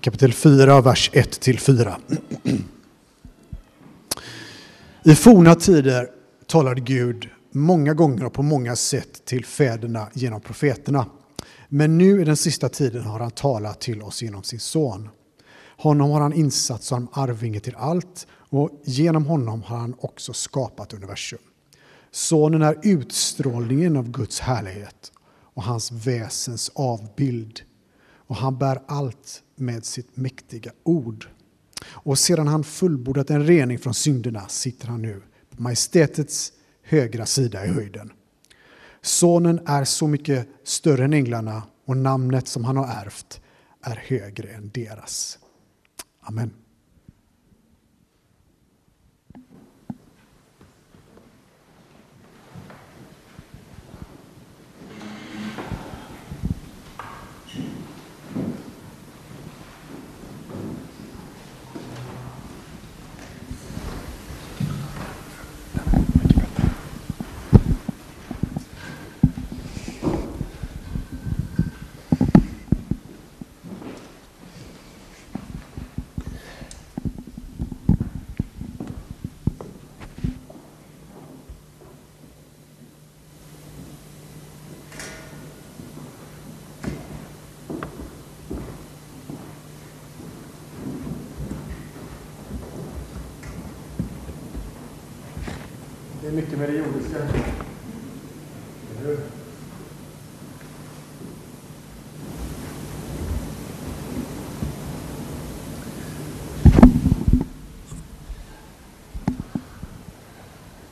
kapitel 4, vers 1-4. I forna tider talade Gud många gånger och på många sätt till fäderna genom profeterna. Men nu i den sista tiden har han talat till oss genom sin son. Honom har han insatt som arvinge till allt och genom honom har han också skapat universum. Sonen är utstrålningen av Guds härlighet och hans väsens avbild. Och han bär allt med sitt mäktiga ord. Och sedan han fullbordat en rening från synderna sitter han nu på majestätets högra sida i höjden. Sonen är så mycket större än änglarna och namnet som han har ärvt är högre än deras. Amen. Mycket med det jordiska.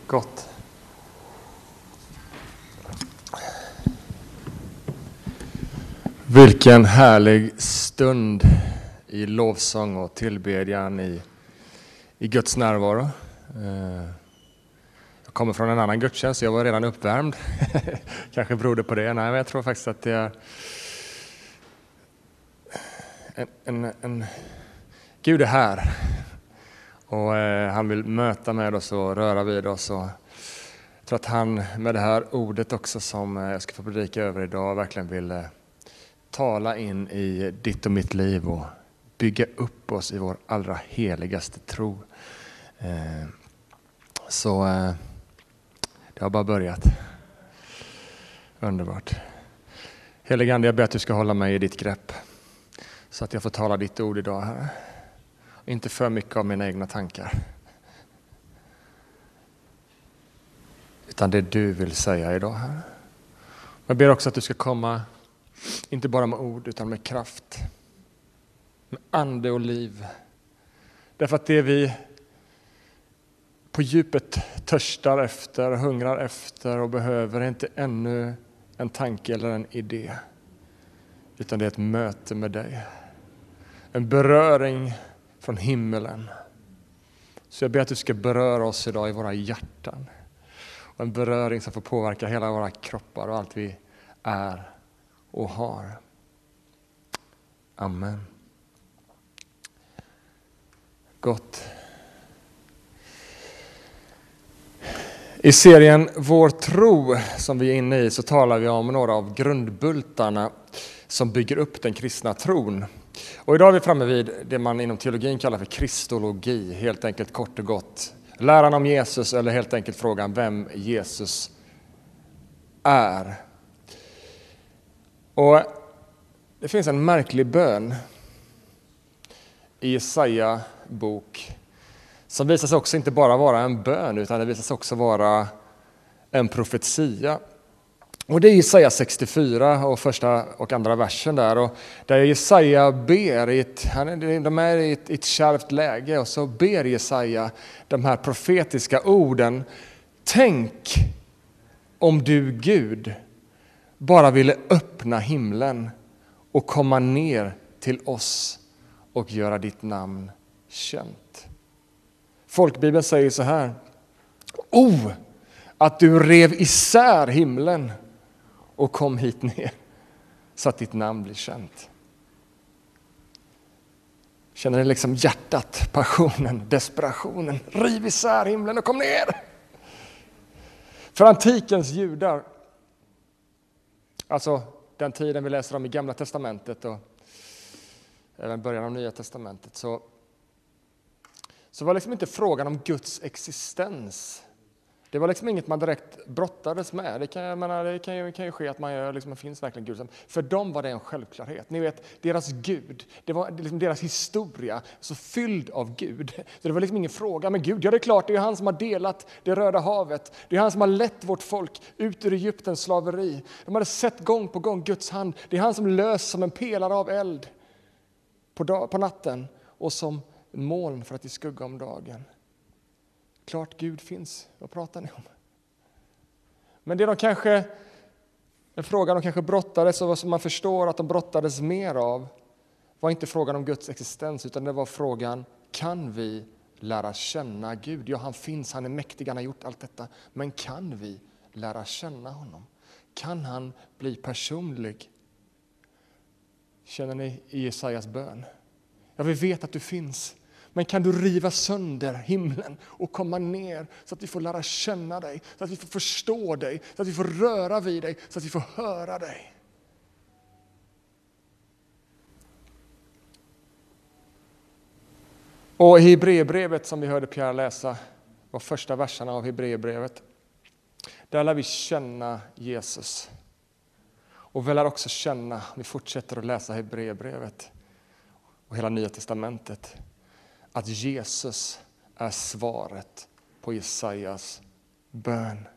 Gott. Vilken härlig stund i lovsång och tillbedjan i, i Guds närvaro. Eh, jag kommer från en annan gudstjänst, jag var redan uppvärmd. Kanske beror det på det. Nej, men jag tror faktiskt att det är en, en, en Gud är här och eh, han vill möta med oss och röra vid oss. Och jag tror att han med det här ordet också som eh, jag ska få predika över idag verkligen vill eh, tala in i ditt och mitt liv och bygga upp oss i vår allra heligaste tro. Eh, Så eh, det har bara börjat. Underbart. Helige Ande, jag ber att du ska hålla mig i ditt grepp så att jag får tala ditt ord idag, Herre. Inte för mycket av mina egna tankar. Utan det du vill säga idag, Herre. Jag ber också att du ska komma, inte bara med ord, utan med kraft. Med ande och liv. Därför att det vi på djupet törstar efter, hungrar efter och behöver är inte ännu en tanke eller en idé. Utan det är ett möte med dig. En beröring från himmelen. Så jag ber att du ska beröra oss idag i våra hjärtan. Och en beröring som får påverka hela våra kroppar och allt vi är och har. Amen. Gott. I serien Vår tro som vi är inne i så talar vi om några av grundbultarna som bygger upp den kristna tron. Och idag är vi framme vid det man inom teologin kallar för kristologi, helt enkelt kort och gott. Läran om Jesus eller helt enkelt frågan vem Jesus är. Och det finns en märklig bön i Jesaja bok som visar sig också inte bara vara en bön utan det visar sig också vara en profetia. Och det är Jesaja 64 och första och andra versen där. Och där Jesaja ber, i ett, de är i ett, ett kärvt läge och så ber Jesaja de här profetiska orden. Tänk om du Gud bara ville öppna himlen och komma ner till oss och göra ditt namn känt. Folkbibeln säger så här. Oh, att du rev isär himlen och kom hit ner så att ditt namn blir känt. Känner ni liksom hjärtat, passionen, desperationen? Riv isär himlen och kom ner! För antikens judar, alltså den tiden vi läser om i Gamla Testamentet och även början av Nya Testamentet, så, så var liksom inte frågan om Guds existens det var liksom inget man direkt brottades med. Det kan, jag menar, det kan, ju, kan ju ske att man gör, liksom, finns verkligen Gud. För dem var det en självklarhet. Ni vet, deras Gud, det var liksom deras historia, så fylld av Gud. Så det var liksom ingen fråga. Men Gud, ja det är klart, det är han som har delat det Röda havet. Det är han som har lett vårt folk ut ur Egyptens slaveri. De hade sett gång på gång Guds hand. Det är han som lös som en pelare av eld på, dag, på natten och som moln för att i skugga om dagen. Klart Gud finns. Vad pratar ni om? Men det de kanske, en fråga de kanske brottades och som man förstår att de brottades mer av var inte frågan om Guds existens utan det var frågan kan vi lära känna Gud? Ja, han finns, han är mäktig, han har gjort allt detta. Men kan vi lära känna honom? Kan han bli personlig? Känner ni i Jesajas bön? Ja, vi vet att du finns. Men kan du riva sönder himlen och komma ner så att vi får lära känna dig, så att vi får förstå dig, så att vi får röra vid dig, så att vi får höra dig. Och i Hebreerbrevet som vi hörde Pierre läsa, var första verserna av Hebreerbrevet, där lär vi känna Jesus. Och vi lär också känna, vi fortsätter att läsa Hebreerbrevet och hela Nya Testamentet, att Jesus är svaret på Jesajas bön.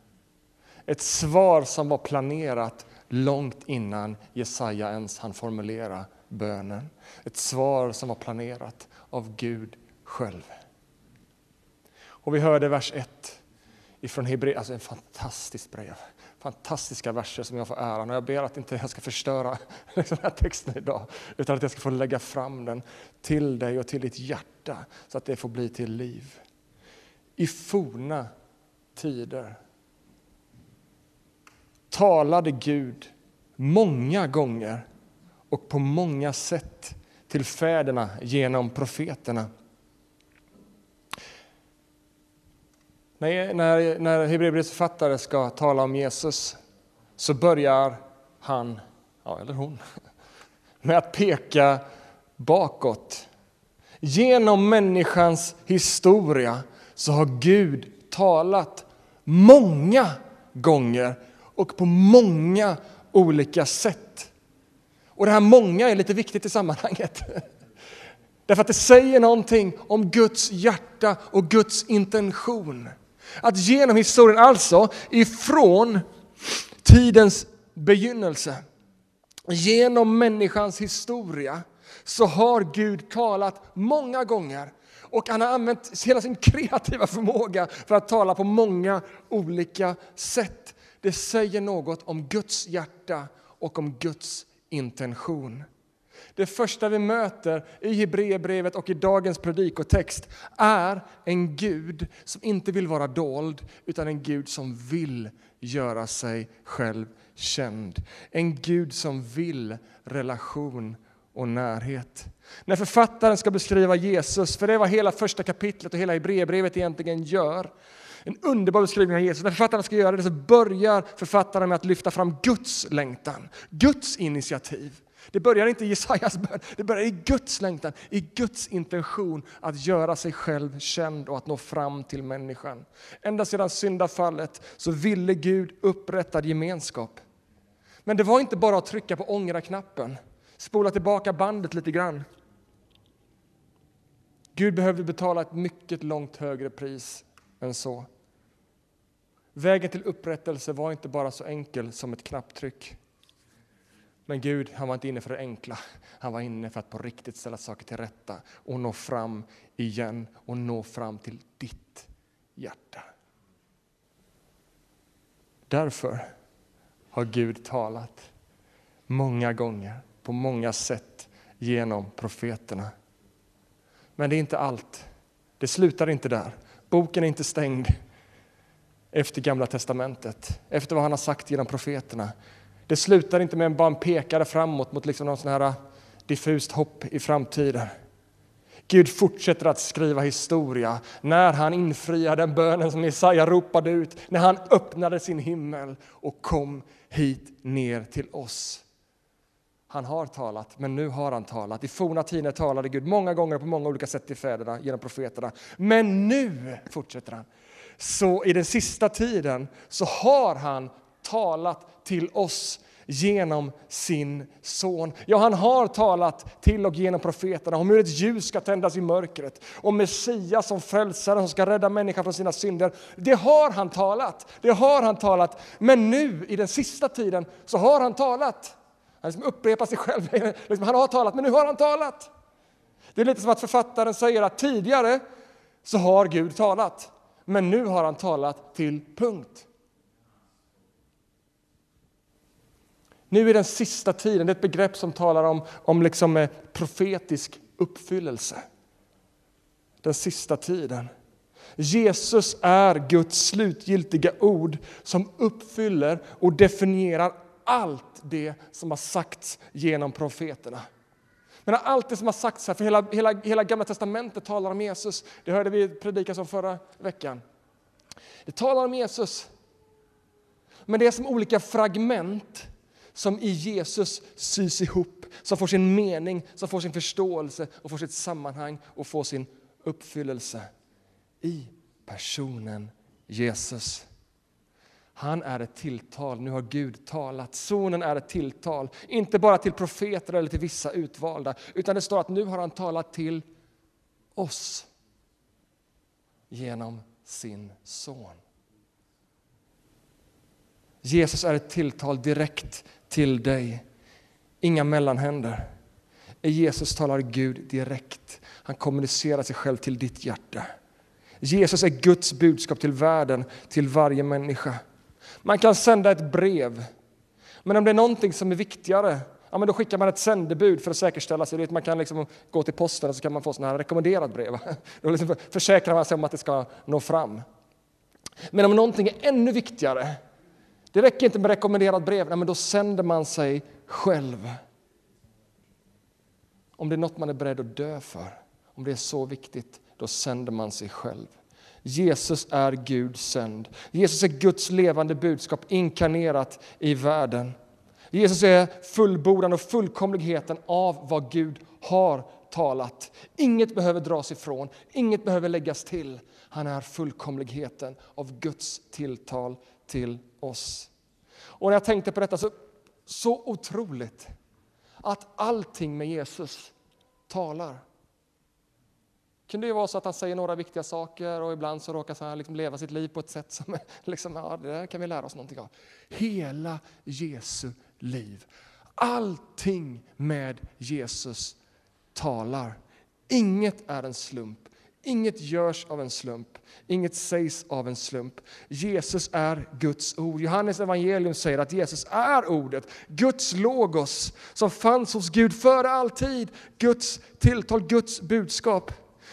Ett svar som var planerat långt innan Jesaja ens hann formulera bönen. Ett svar som var planerat av Gud själv. Och vi hörde vers 1 ifrån Hebreer, alltså en fantastiskt brev fantastiska verser som jag får äran. Och jag ber att inte jag ska förstöra liksom, den här texten idag, utan att jag ska få lägga fram den till dig och till ditt hjärta, så att det får bli till liv. I forna tider talade Gud många gånger och på många sätt till fäderna genom profeterna. När, när, när Hebreerbrevets författare ska tala om Jesus så börjar han, ja, eller hon, med att peka bakåt. Genom människans historia så har Gud talat många gånger och på många olika sätt. Och det här många är lite viktigt i sammanhanget. Därför att det säger någonting om Guds hjärta och Guds intention. Att genom historien, alltså ifrån tidens begynnelse, genom människans historia, så har Gud talat många gånger och han har använt hela sin kreativa förmåga för att tala på många olika sätt. Det säger något om Guds hjärta och om Guds intention. Det första vi möter i Hebreerbrevet och i dagens predikotext är en Gud som inte vill vara dold, utan en Gud som vill göra sig själv känd. En Gud som vill relation och närhet. När författaren ska beskriva Jesus, för det är vad hela första kapitlet och hela Hebreerbrevet egentligen gör, en underbar beskrivning av Jesus. När författaren ska göra det så börjar författaren med att lyfta fram Guds längtan, Guds initiativ. Det börjar inte i Jesajas bön, det börjar i Guds längtan, i Guds intention att göra sig själv känd och att nå fram till människan. Ända sedan syndafallet så ville Gud upprätta gemenskap. Men det var inte bara att trycka på ångra-knappen, spola tillbaka bandet lite grann. Gud behövde betala ett mycket långt högre pris än så. Vägen till upprättelse var inte bara så enkel som ett knapptryck. Men Gud, han var inte inne för det enkla. Han var inne för att på riktigt ställa saker till rätta och nå fram igen och nå fram till ditt hjärta. Därför har Gud talat många gånger, på många sätt, genom profeterna. Men det är inte allt. Det slutar inte där. Boken är inte stängd efter Gamla testamentet, efter vad han har sagt genom profeterna. Det slutar inte med bara en pekare framåt mot liksom någon sån här äh, diffust hopp i framtiden. Gud fortsätter att skriva historia när han infriar den bönen som Jesaja ropade ut, när han öppnade sin himmel och kom hit ner till oss. Han har talat, men nu har han talat. I forna tider talade Gud många gånger på många olika sätt till fäderna genom profeterna. Men nu, fortsätter han, så i den sista tiden så har han talat till oss genom sin son. Ja, han har talat till och genom profeterna om hur ett ljus ska tändas i mörkret, om Messias som Frälsaren som ska rädda människan från sina synder. Det har han talat, det har han talat. Men nu i den sista tiden så har han talat. Han liksom upprepar sig själv. Liksom, han har talat, men nu har han talat. Det är lite som att författaren säger att tidigare så har Gud talat, men nu har han talat till punkt. Nu är den sista tiden, det är ett begrepp som talar om, om liksom eh, profetisk uppfyllelse. Den sista tiden. Jesus är Guds slutgiltiga ord som uppfyller och definierar allt det som har sagts genom profeterna. Men allt det som har sagts här, för hela, hela, hela Gamla Testamentet talar om Jesus. Det hörde vi predikas om förra veckan. Det talar om Jesus. Men det är som olika fragment som i Jesus sys ihop, som får sin mening, som får sin förståelse och får sitt sammanhang och får sin uppfyllelse i personen Jesus. Han är ett tilltal, nu har Gud talat. Sonen är ett tilltal, inte bara till profeter eller till vissa utvalda, utan det står att nu har han talat till oss genom sin son. Jesus är ett tilltal direkt till dig. Inga mellanhänder. I Jesus talar Gud direkt. Han kommunicerar sig själv till ditt hjärta. Jesus är Guds budskap till världen, till varje människa. Man kan sända ett brev, men om det är någonting som är viktigare ja, men då skickar man ett sändebud för att säkerställa sig. Man kan liksom gå till posten och så kan man få sådana här rekommenderat brev. Då liksom försäkrar man sig om att det ska nå fram. Men om någonting är ännu viktigare, det räcker inte med rekommenderat brev, nej, men då sänder man sig själv. Om det är något man är beredd att dö för, om det är så viktigt, då sänder man sig själv. Jesus är Gud sänd. Jesus är Guds levande budskap inkarnerat i världen. Jesus är fullbordan och fullkomligheten av vad Gud har talat. Inget behöver dras ifrån, inget behöver läggas till. Han är fullkomligheten av Guds tilltal till oss. Och när jag tänkte på detta så, så otroligt att allting med Jesus talar. Det kunde ju vara så att han säger några viktiga saker och ibland så råkar han liksom leva sitt liv på ett sätt som liksom, ja, det där kan vi lära oss någonting av. Hela Jesu liv, allting med Jesus talar. Inget är en slump. Inget görs av en slump, inget sägs av en slump. Jesus är Guds ord. Johannes evangelium säger att Jesus är ordet, Guds logos som fanns hos Gud före all tid. Guds tilltal, Guds budskap.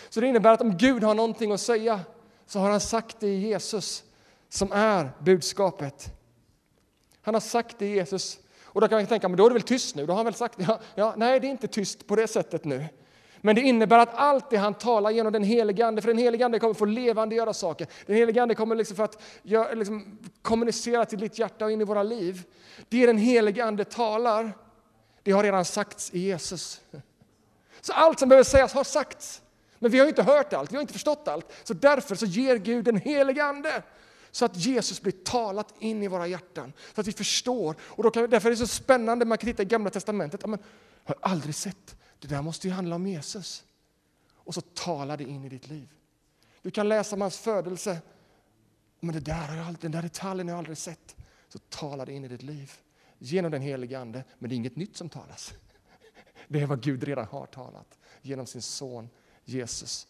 Så det innebär att om Gud har någonting att säga så har han sagt det i Jesus som är budskapet. Han har sagt det i Jesus. Och då kan man tänka, men då är det väl tyst nu? Då har han väl sagt ja, ja, Nej, det är inte tyst på det sättet nu. Men det innebär att allt det han talar genom den helige Ande, för den helige Ande kommer få levande göra saker. Den helige Ande kommer liksom för att göra, liksom, kommunicera till ditt hjärta och in i våra liv. Det den helige Ande talar, det har redan sagts i Jesus. Så allt som behöver sägas har sagts. Men vi har inte hört allt, vi har inte förstått allt. Så därför så ger Gud den helige Ande så att Jesus blir talat in i våra hjärtan, så att vi förstår. Och då kan, därför är det så spännande, man kan titta i Gamla Testamentet, ja, men, jag har aldrig sett, det där måste ju handla om Jesus. Och så talar det in i ditt liv. Du kan läsa om hans födelse, men det där har jag den där detaljen har jag aldrig sett. Så talar det in i ditt liv genom den helige Ande, men det är inget nytt som talas. Det är vad Gud redan har talat genom sin son Jesus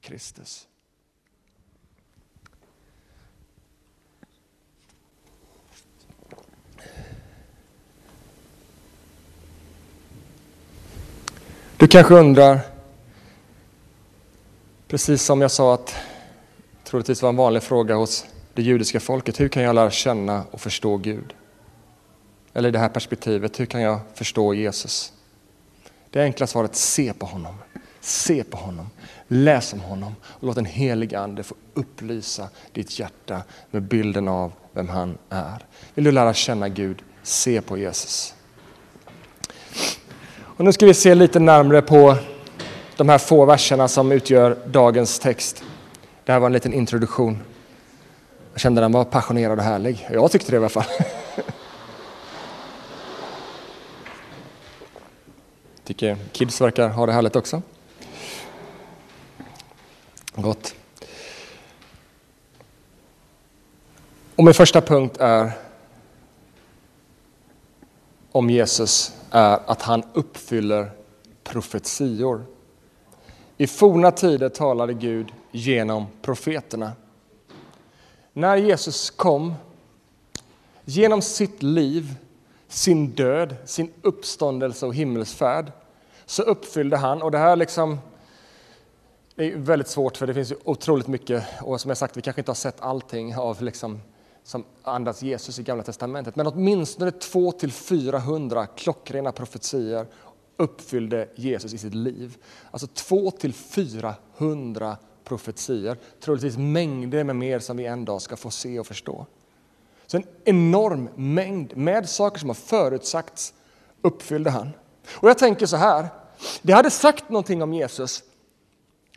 Kristus. Du kanske undrar, precis som jag sa att troligtvis var en vanlig fråga hos det judiska folket, hur kan jag lära känna och förstå Gud? Eller i det här perspektivet, hur kan jag förstå Jesus? Det enkla svaret, se på honom. Se på honom, läs om honom och låt den helige Ande få upplysa ditt hjärta med bilden av vem han är. Vill du lära känna Gud, se på Jesus. Och nu ska vi se lite närmre på de här få verserna som utgör dagens text. Det här var en liten introduktion. Jag kände den var passionerad och härlig. Jag tyckte det i alla fall. Tycker kids verkar ha det härligt också. Gott. Och min första punkt är om Jesus är att han uppfyller profetior. I forna tider talade Gud genom profeterna. När Jesus kom, genom sitt liv, sin död, sin uppståndelse och himmelsfärd, så uppfyllde han, och det här liksom det är väldigt svårt för det finns otroligt mycket, och som jag sagt, vi kanske inte har sett allting av liksom, som andas Jesus i Gamla Testamentet, men åtminstone 200-400 klockrena profetier uppfyllde Jesus i sitt liv. Alltså 200-400 profetier, troligtvis mängder med mer som vi en dag ska få se och förstå. Så en enorm mängd med saker som har förutsagts uppfyllde han. Och jag tänker så här, det hade sagt någonting om Jesus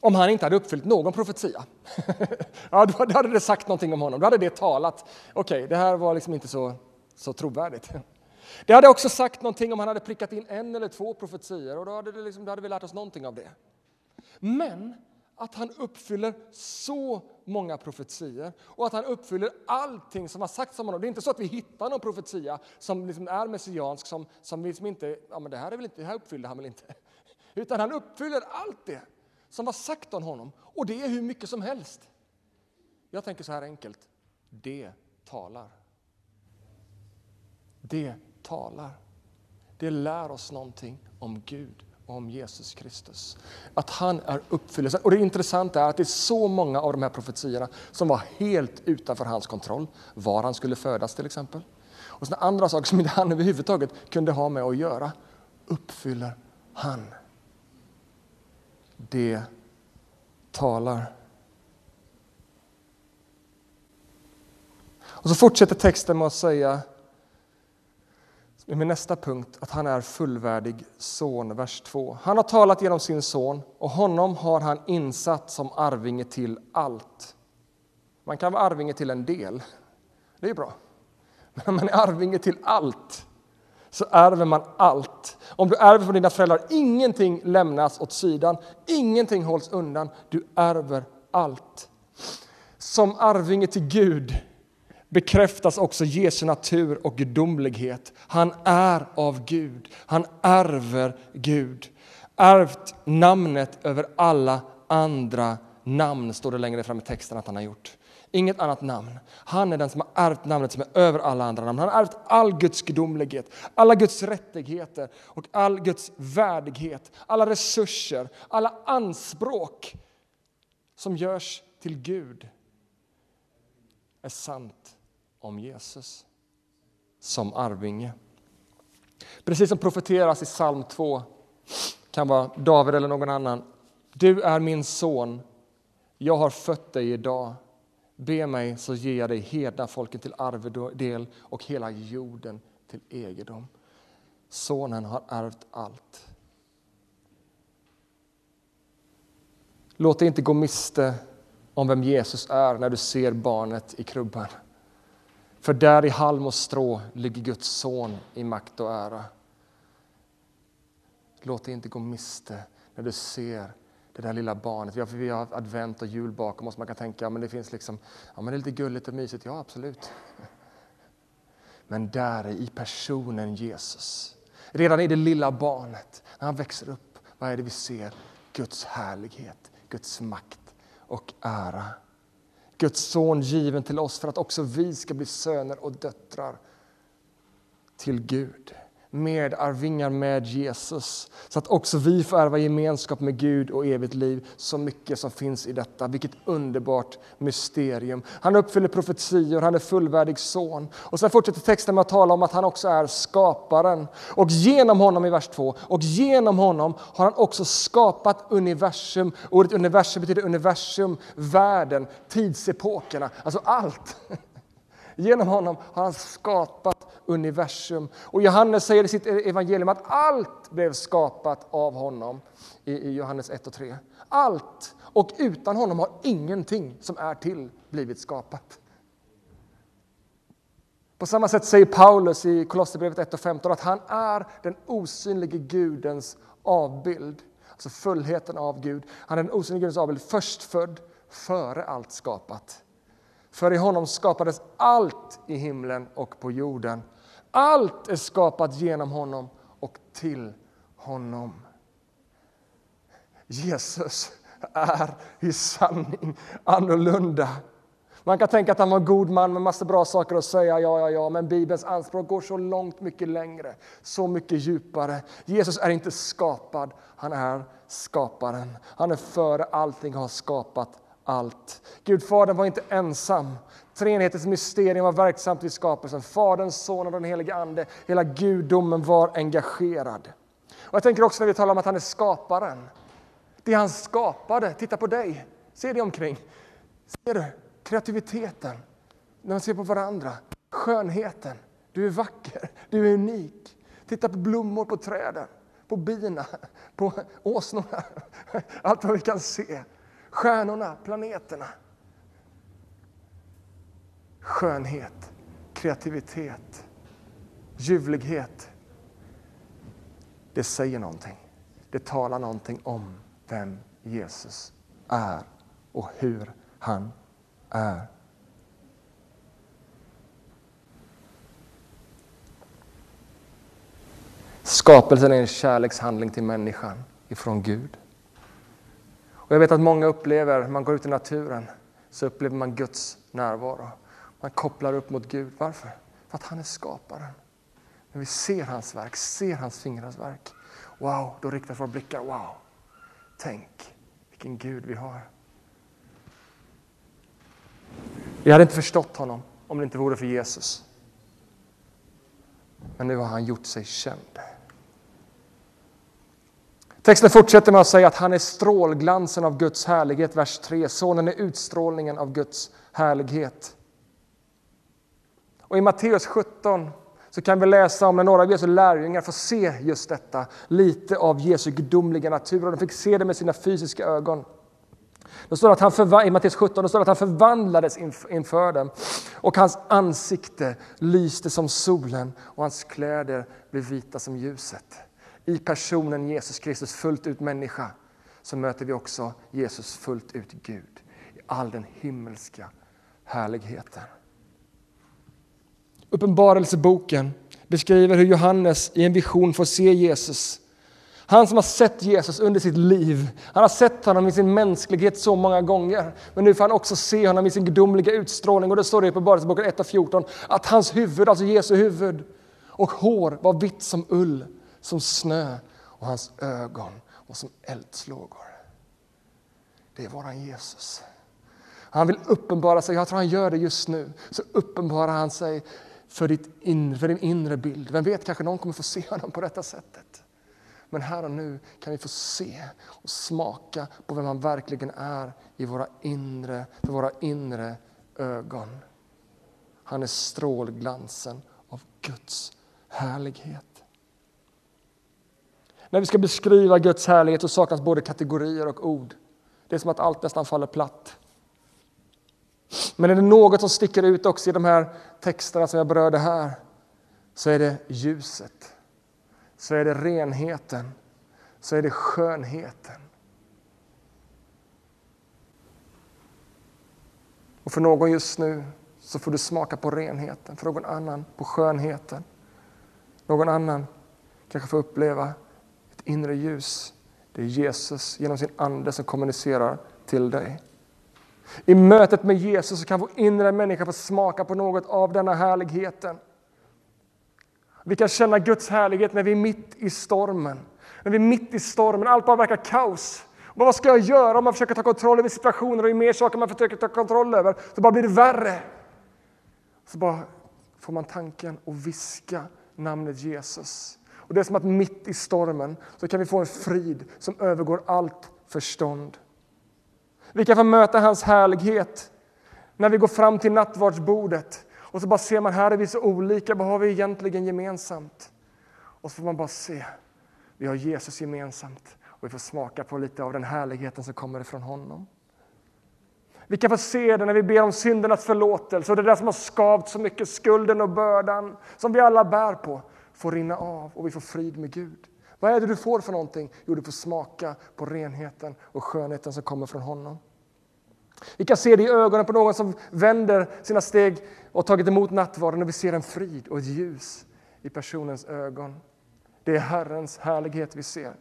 om han inte hade uppfyllt någon profetia. ja, då hade det sagt någonting om honom. Då hade det talat. Okej, okay, det här var liksom inte så, så trovärdigt. Det hade också sagt någonting om han hade prickat in en eller två profetier och då hade, det liksom, då hade vi lärt oss någonting av det. Men att han uppfyller så många profetier och att han uppfyller allting som har sagts om honom. Det är inte så att vi hittar någon profetia som liksom är messiansk som, som vi liksom inte, ja men det här, är väl inte, det här uppfyllde han väl inte. Utan han uppfyller allt det som var sagt om honom och det är hur mycket som helst. Jag tänker så här enkelt, det talar. Det talar. Det lär oss någonting om Gud och om Jesus Kristus. Att han är uppfyllelsen. Och det intressanta är att det är så många av de här profetierna som var helt utanför hans kontroll. Var han skulle födas till exempel. Och sådana andra saker som inte han överhuvudtaget kunde ha med att göra uppfyller han. Det talar. Och så fortsätter texten med att säga med nästa punkt att han är fullvärdig son, vers 2. Han har talat genom sin son och honom har han insatt som arvinge till allt. Man kan vara arvinge till en del, det är bra. Men om man är arvinge till allt så ärver man allt. Om du ärver från dina föräldrar, ingenting lämnas åt sidan, ingenting hålls undan, du ärver allt. Som arvinge till Gud bekräftas också Jesu natur och gudomlighet. Han är av Gud, han ärver Gud. Ärvt namnet över alla andra namn, står det längre fram i texten att han har gjort. Inget annat namn. Han är den som har ärvt namnet som är över alla andra namn. Han har ärvt all Guds gudomlighet, alla Guds rättigheter och all Guds värdighet, alla resurser, alla anspråk som görs till Gud är sant om Jesus som arvinge. Precis som profeteras i psalm 2, kan vara David eller någon annan. Du är min son, jag har fött dig idag. Be mig så ger jag dig hedna folken till arvedel och hela jorden till egendom. Sonen har ärvt allt. Låt dig inte gå miste om vem Jesus är när du ser barnet i krubban. För där i halm och strå ligger Guds son i makt och ära. Låt dig inte gå miste när du ser det där lilla barnet. Vi har, vi har advent och jul bakom oss. Man kan tänka att det finns liksom, ja, men det är lite gulligt och mysigt. Ja, absolut. Men där i personen Jesus, redan i det lilla barnet, när han växer upp, vad är det vi ser? Guds härlighet, Guds makt och ära. Guds son given till oss för att också vi ska bli söner och döttrar till Gud medarvingar med Jesus så att också vi får ärva gemenskap med Gud och evigt liv. Så mycket som finns i detta. Vilket underbart mysterium. Han uppfyller profetior, han är fullvärdig son. Och sen fortsätter texten med att tala om att han också är skaparen. Och genom honom i vers 2, och genom honom har han också skapat universum. Ordet universum betyder universum, världen, tidsepokerna, alltså allt. Genom honom har han skapat universum. Och Johannes säger i sitt evangelium att allt blev skapat av honom i Johannes 1 och 3. Allt! Och utan honom har ingenting som är till blivit skapat. På samma sätt säger Paulus i Kolosserbrevet 1 och 15 att han är den osynlige Gudens avbild. Alltså fullheten av Gud. Han är den osynlige Gudens avbild, förstfödd före allt skapat. För i honom skapades allt i himlen och på jorden. Allt är skapat genom honom och till honom. Jesus är i sanning annorlunda. Man kan tänka att han var en god man med massa bra saker att säga, ja, ja, ja, men Bibelns anspråk går så långt mycket längre, så mycket djupare. Jesus är inte skapad, han är skaparen. Han är före allting och har skapat allt. Gud Fadern var inte ensam. Treenighetens mysterium var verksamt i skapelsen. Fadern, Sonen och den helige Ande. Hela gudomen var engagerad. Och jag tänker också när vi talar om att han är skaparen. Det han skapade, titta på dig, se dig omkring. Ser du kreativiteten? När man ser på varandra, skönheten. Du är vacker, du är unik. Titta på blommor på träden, på bina, på åsnorna. Allt vad vi kan se. Stjärnorna, planeterna. Skönhet, kreativitet, ljuvlighet. Det säger någonting. Det talar någonting om vem Jesus är och hur han är. Skapelsen är en kärlekshandling till människan ifrån Gud. Och jag vet att många upplever, man går ut i naturen, så upplever man Guds närvaro. Man kopplar upp mot Gud. Varför? För att han är skaparen. När vi ser hans verk, ser hans fingrars verk, wow, då riktas våra blickar, wow, tänk vilken Gud vi har. Vi hade inte förstått honom om det inte vore för Jesus. Men nu har han gjort sig känd. Texten fortsätter med att säga att han är strålglansen av Guds härlighet, vers 3. Sonen är utstrålningen av Guds härlighet. Och I Matteus 17 så kan vi läsa om när några av Jesu lärjungar får se just detta, lite av Jesu gudomliga natur. Och de fick se det med sina fysiska ögon. Då står att han I Matteus 17 då står det att han förvandlades inför dem och hans ansikte lyste som solen och hans kläder blev vita som ljuset. I personen Jesus Kristus, fullt ut människa, så möter vi också Jesus fullt ut Gud i all den himmelska härligheten. Uppenbarelseboken beskriver hur Johannes i en vision får se Jesus. Han som har sett Jesus under sitt liv, han har sett honom i sin mänsklighet så många gånger. Men nu får han också se honom i sin gudomliga utstrålning. Och det står i Uppenbarelseboken 1 och 14 att hans huvud, alltså Jesu huvud och hår var vitt som ull som snö och hans ögon var som eldslågor. Det är våran Jesus. Han vill uppenbara sig, jag tror han gör det just nu, så uppenbarar han sig för, ditt inre, för din inre bild. Vem vet, kanske någon kommer få se honom på detta sättet. Men här och nu kan vi få se och smaka på vem han verkligen är i våra inre, för våra inre ögon. Han är strålglansen av Guds härlighet. När vi ska beskriva Guds härlighet så saknas både kategorier och ord. Det är som att allt nästan faller platt. Men är det något som sticker ut också i de här texterna som jag berörde här så är det ljuset, så är det renheten, så är det skönheten. Och för någon just nu så får du smaka på renheten, för någon annan på skönheten. Någon annan kanske får uppleva inre ljus. Det är Jesus genom sin ande som kommunicerar till dig. I mötet med Jesus kan vår inre människa få smaka på något av denna härligheten. Vi kan känna Guds härlighet när vi är mitt i stormen. När vi är mitt i stormen, allt bara verkar kaos. Men vad ska jag göra om man försöker ta kontroll över situationer och ju mer saker man försöker ta kontroll över så bara blir det värre. Så bara får man tanken att viska namnet Jesus. Och Det är som att mitt i stormen så kan vi få en frid som övergår allt förstånd. Vi kan få möta hans härlighet när vi går fram till nattvardsbordet Och så bara ser man, här är vi så olika, vad har vi egentligen gemensamt? Och så får man bara se, vi har Jesus gemensamt och vi får smaka på lite av den härligheten som kommer ifrån honom. Vi kan få se det när vi ber om syndernas förlåtelse och det där som har skavt så mycket, skulden och bördan som vi alla bär på, får rinna av och vi får frid med Gud. Vad är det du får för någonting? Jo, du får smaka på renheten och skönheten som kommer från honom. Vi kan se det i ögonen på någon som vänder sina steg och tagit emot nattvarden och vi ser en frid och ett ljus i personens ögon. Det är Herrens härlighet vi ser.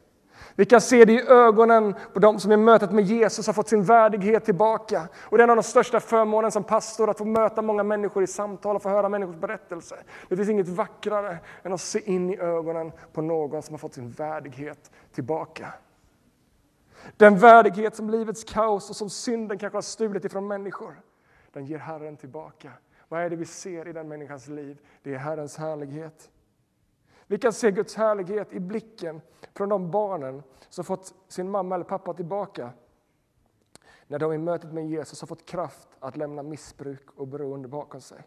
Vi kan se det i ögonen på dem som i mötet med Jesus har fått sin värdighet tillbaka. Och det är en av de största förmånen som pastor, att få möta många människor i samtal och få höra människors berättelser. Det finns inget vackrare än att se in i ögonen på någon som har fått sin värdighet tillbaka. Den värdighet som livets kaos och som synden kanske har stulit ifrån människor, den ger Herren tillbaka. Vad är det vi ser i den människans liv? Det är Herrens härlighet. Vi kan se Guds härlighet i blicken från de barnen som fått sin mamma eller pappa tillbaka när de i mötet med Jesus har fått kraft att lämna missbruk och beroende bakom sig.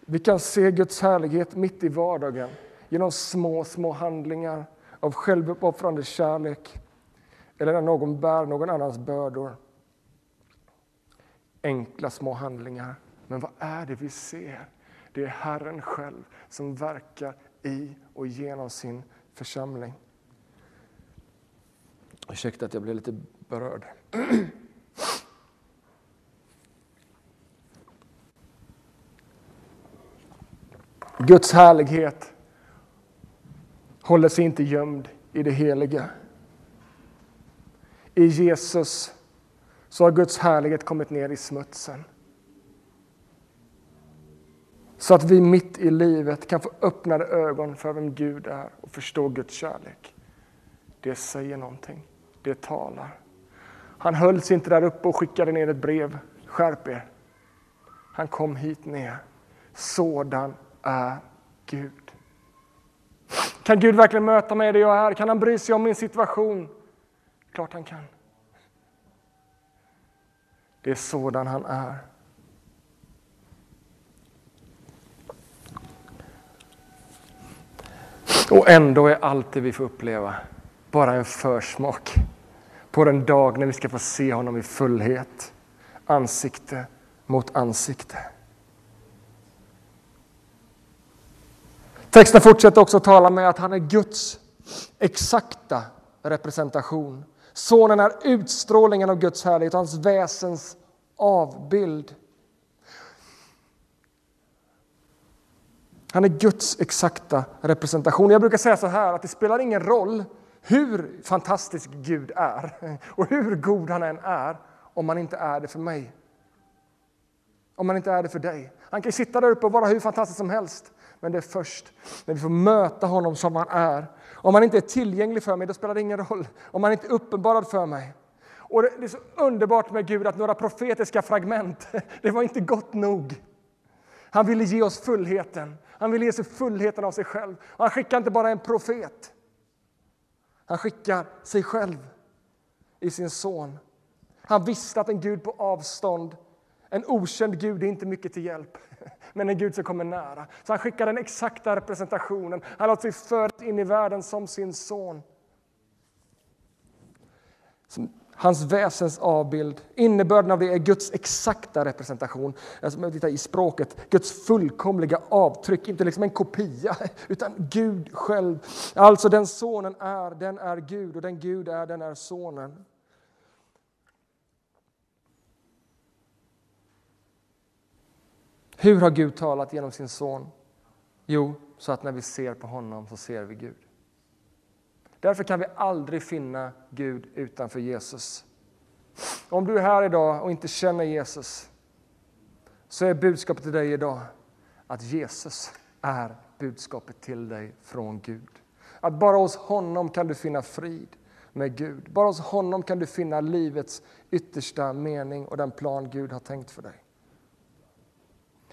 Vi kan se Guds härlighet mitt i vardagen genom små, små handlingar av självuppoffrande kärlek eller när någon bär någon annans bördor. Enkla små handlingar. Men vad är det vi ser? Det är Herren själv som verkar i och genom sin församling. Ursäkta att jag blev lite berörd. Guds härlighet håller sig inte gömd i det heliga. I Jesus så har Guds härlighet kommit ner i smutsen. Så att vi mitt i livet kan få öppnade ögon för vem Gud är och förstå Guds kärlek. Det säger någonting. Det talar. Han höll sig inte där uppe och skickade ner ett brev. Skärp er. Han kom hit ner. Sådan är Gud. Kan Gud verkligen möta mig där jag är? Kan han bry sig om min situation? Klart han kan. Det är sådan han är. Och ändå är allt det vi får uppleva bara en försmak på den dag när vi ska få se honom i fullhet, ansikte mot ansikte. Texten fortsätter också att tala med att han är Guds exakta representation. Sonen är utstrålningen av Guds härlighet, hans väsens avbild. Han är Guds exakta representation. Jag brukar säga så här att det spelar ingen roll hur fantastisk Gud är och hur god han än är om man inte är det för mig. Om man inte är det för dig. Han kan sitta där uppe och vara hur fantastisk som helst. Men det är först när vi får möta honom som han är. Om han inte är tillgänglig för mig, då spelar det ingen roll. Om han inte är uppenbarad för mig. Och det är så underbart med Gud att några profetiska fragment, det var inte gott nog. Han ville ge oss fullheten. Han vill ge sig fullheten av sig själv. Och han skickar inte bara en profet. Han skickar sig själv i sin son. Han visste att en Gud på avstånd, en okänd Gud, är inte mycket till hjälp. Men en Gud som kommer nära. Så han skickar den exakta representationen. Han låter sig föras in i världen som sin son. Hans väsens avbild. Innebörden av det är Guds exakta representation. Alltså, I språket, Guds fullkomliga avtryck, inte liksom en kopia, utan Gud själv. Alltså den sonen är, den är Gud och den Gud är, den är sonen. Hur har Gud talat genom sin son? Jo, så att när vi ser på honom så ser vi Gud. Därför kan vi aldrig finna Gud utanför Jesus. Om du är här idag och inte känner Jesus så är budskapet till dig idag att Jesus är budskapet till dig från Gud. Att bara hos honom kan du finna frid med Gud. Bara hos honom kan du finna livets yttersta mening och den plan Gud har tänkt för dig.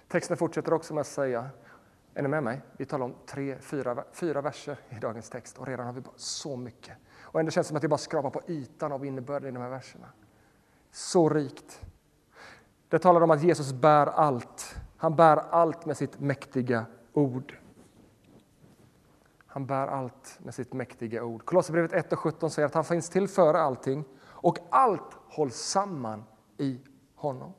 Texten fortsätter också med att säga är ni med mig? Vi talar om tre, fyra, fyra verser i dagens text och redan har vi så mycket. Och ändå känns det som att jag bara skrapar på ytan av innebörden i de här verserna. Så rikt. Det talar om att Jesus bär allt. Han bär allt med sitt mäktiga ord. Han bär allt med sitt mäktiga ord. Kolosserbrevet 1 och 17 säger att han finns till före allting och allt hålls samman i honom.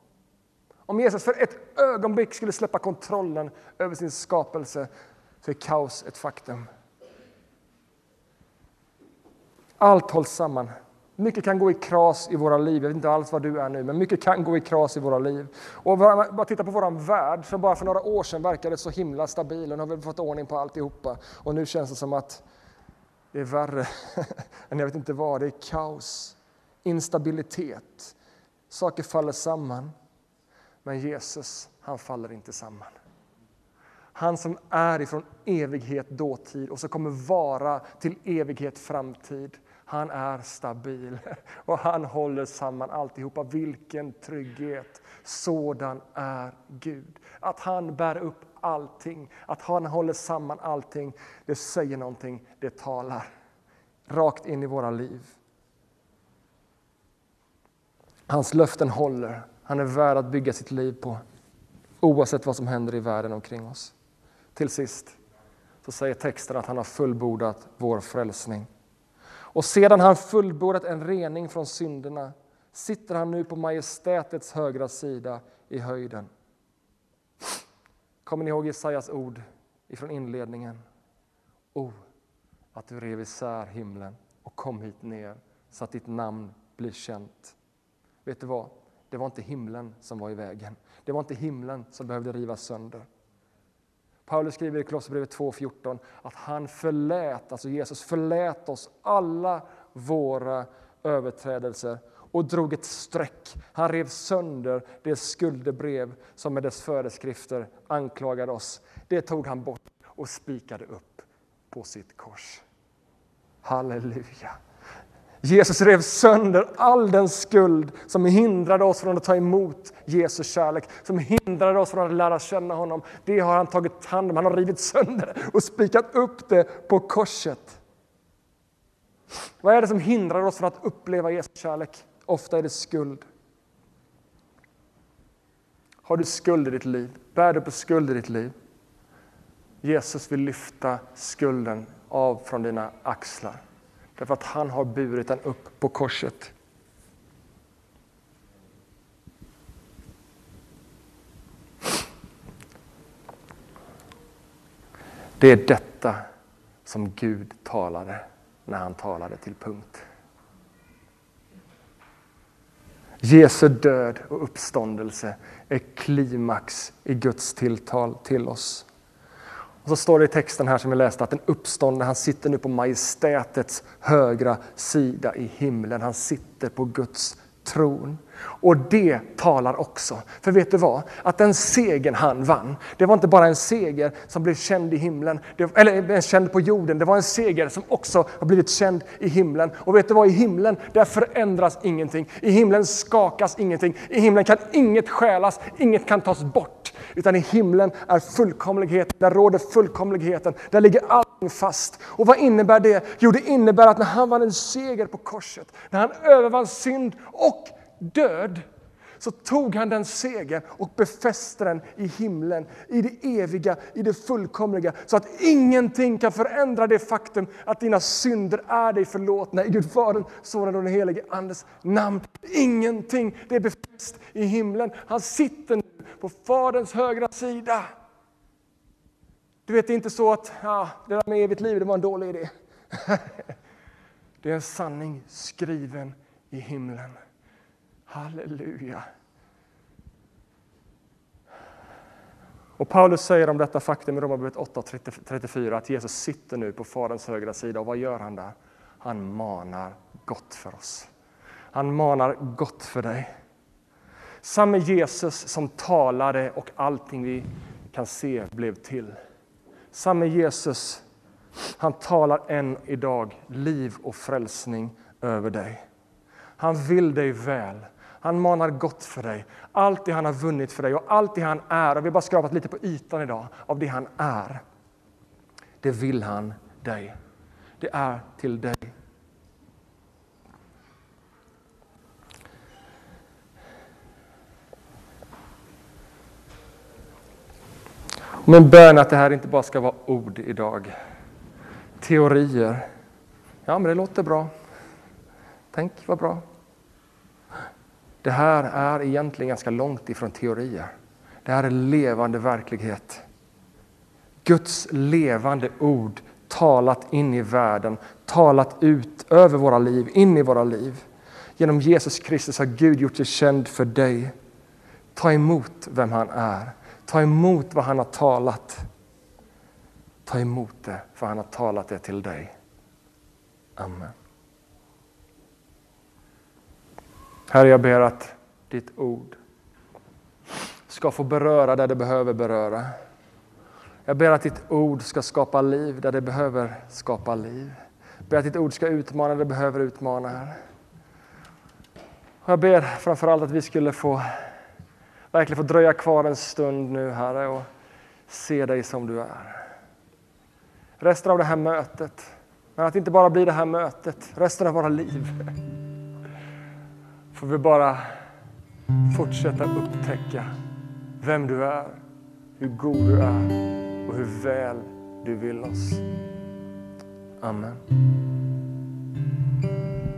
Om Jesus för ett ögonblick skulle släppa kontrollen över sin skapelse så är kaos ett faktum. Allt hålls samman. Mycket kan gå i kras i våra liv. Jag vet inte alls vad du är nu, men mycket kan gå i kras i våra liv. Och bara titta på vår värld, som bara för några år sedan verkade så himla stabil. Och nu har vi fått ordning på alltihopa. Och nu känns det som att det är värre än jag vet inte vad. Det är kaos, instabilitet. Saker faller samman. Men Jesus, han faller inte samman. Han som är ifrån evighet dåtid och som kommer vara till evighet framtid. Han är stabil och han håller samman alltihopa. Vilken trygghet! Sådan är Gud. Att han bär upp allting, att han håller samman allting, det säger någonting, det talar rakt in i våra liv. Hans löften håller. Han är värd att bygga sitt liv på, oavsett vad som händer i världen omkring oss. Till sist så säger texten att han har fullbordat vår frälsning. Och sedan han fullbordat en rening från synderna sitter han nu på majestätets högra sida i höjden. Kommer ni ihåg Jesajas ord ifrån inledningen? O, att du rev isär himlen och kom hit ner så att ditt namn blir känt. Vet du vad? Det var inte himlen som var i vägen. Det var inte himlen som behövde rivas sönder. Paulus skriver i Kolosserbrevet 2.14 att han förlät, alltså Jesus förlät oss alla våra överträdelser och drog ett streck. Han rev sönder det skuldebrev som med dess föreskrifter anklagade oss. Det tog han bort och spikade upp på sitt kors. Halleluja! Jesus rev sönder all den skuld som hindrade oss från att ta emot Jesu kärlek, som hindrade oss från att lära känna honom. Det har han tagit hand om. Han har rivit sönder och spikat upp det på korset. Vad är det som hindrar oss från att uppleva Jesu kärlek? Ofta är det skuld. Har du skuld i ditt liv? Bär du på skuld i ditt liv? Jesus vill lyfta skulden av från dina axlar. Därför att han har burit den upp på korset. Det är detta som Gud talade när han talade till punkt. Jesu död och uppståndelse är klimax i Guds tilltal till oss. Och så står det i texten här som vi läste att den uppståndne han sitter nu på majestätets högra sida i himlen. Han sitter på Guds tron. Och det talar också. För vet du vad? Att den segern han vann, det var inte bara en seger som blev känd i himlen, eller eh, känd på jorden. Det var en seger som också har blivit känd i himlen. Och vet du vad? I himlen, där förändras ingenting. I himlen skakas ingenting. I himlen kan inget stjälas, inget kan tas bort. Utan i himlen är fullkomlighet, där råder fullkomligheten. Där ligger allting fast. Och vad innebär det? Jo, det innebär att när han vann en seger på korset, när han övervann synd och död, så tog han den segern och befäste den i himlen, i det eviga, i det fullkomliga. Så att ingenting kan förändra det faktum att dina synder är dig förlåtna i Gud Fadern, Sonen och den helige Andes namn. Ingenting, det är befäst i himlen. Han sitter på Faderns högra sida. Du vet, det är inte så att ja, det där med evigt liv det var en dålig idé. Det är en sanning skriven i himlen. Halleluja. Och Paulus säger om detta faktum i Romarbrevet 8.34 att Jesus sitter nu på Faderns högra sida. Och vad gör han där? Han manar gott för oss. Han manar gott för dig. Samme Jesus som talade och allting vi kan se blev till. Samme Jesus, han talar än idag liv och frälsning över dig. Han vill dig väl. Han manar gott för dig. Allt det han har vunnit för dig och allt det han är, och vi har bara skrapat lite på ytan idag, av det han är. Det vill han dig. Det är till dig. Min bön är att det här inte bara ska vara ord idag. Teorier. Ja, men det låter bra. Tänk vad bra. Det här är egentligen ganska långt ifrån teorier. Det här är levande verklighet. Guds levande ord talat in i världen, talat ut över våra liv, in i våra liv. Genom Jesus Kristus har Gud gjort sig känd för dig. Ta emot vem han är. Ta emot vad han har talat. Ta emot det, för han har talat det till dig. Amen. Herre, jag ber att ditt ord ska få beröra där det behöver beröra. Jag ber att ditt ord ska skapa liv där det behöver skapa liv. Jag ber att ditt ord ska utmana där det behöver utmana, Herre. Jag ber framförallt att vi skulle få verkligen få dröja kvar en stund nu, Herre, och se dig som du är. Resten av det här mötet, men att det inte bara blir det här mötet, resten av våra liv. Får vi bara fortsätta upptäcka vem du är, hur god du är och hur väl du vill oss. Amen.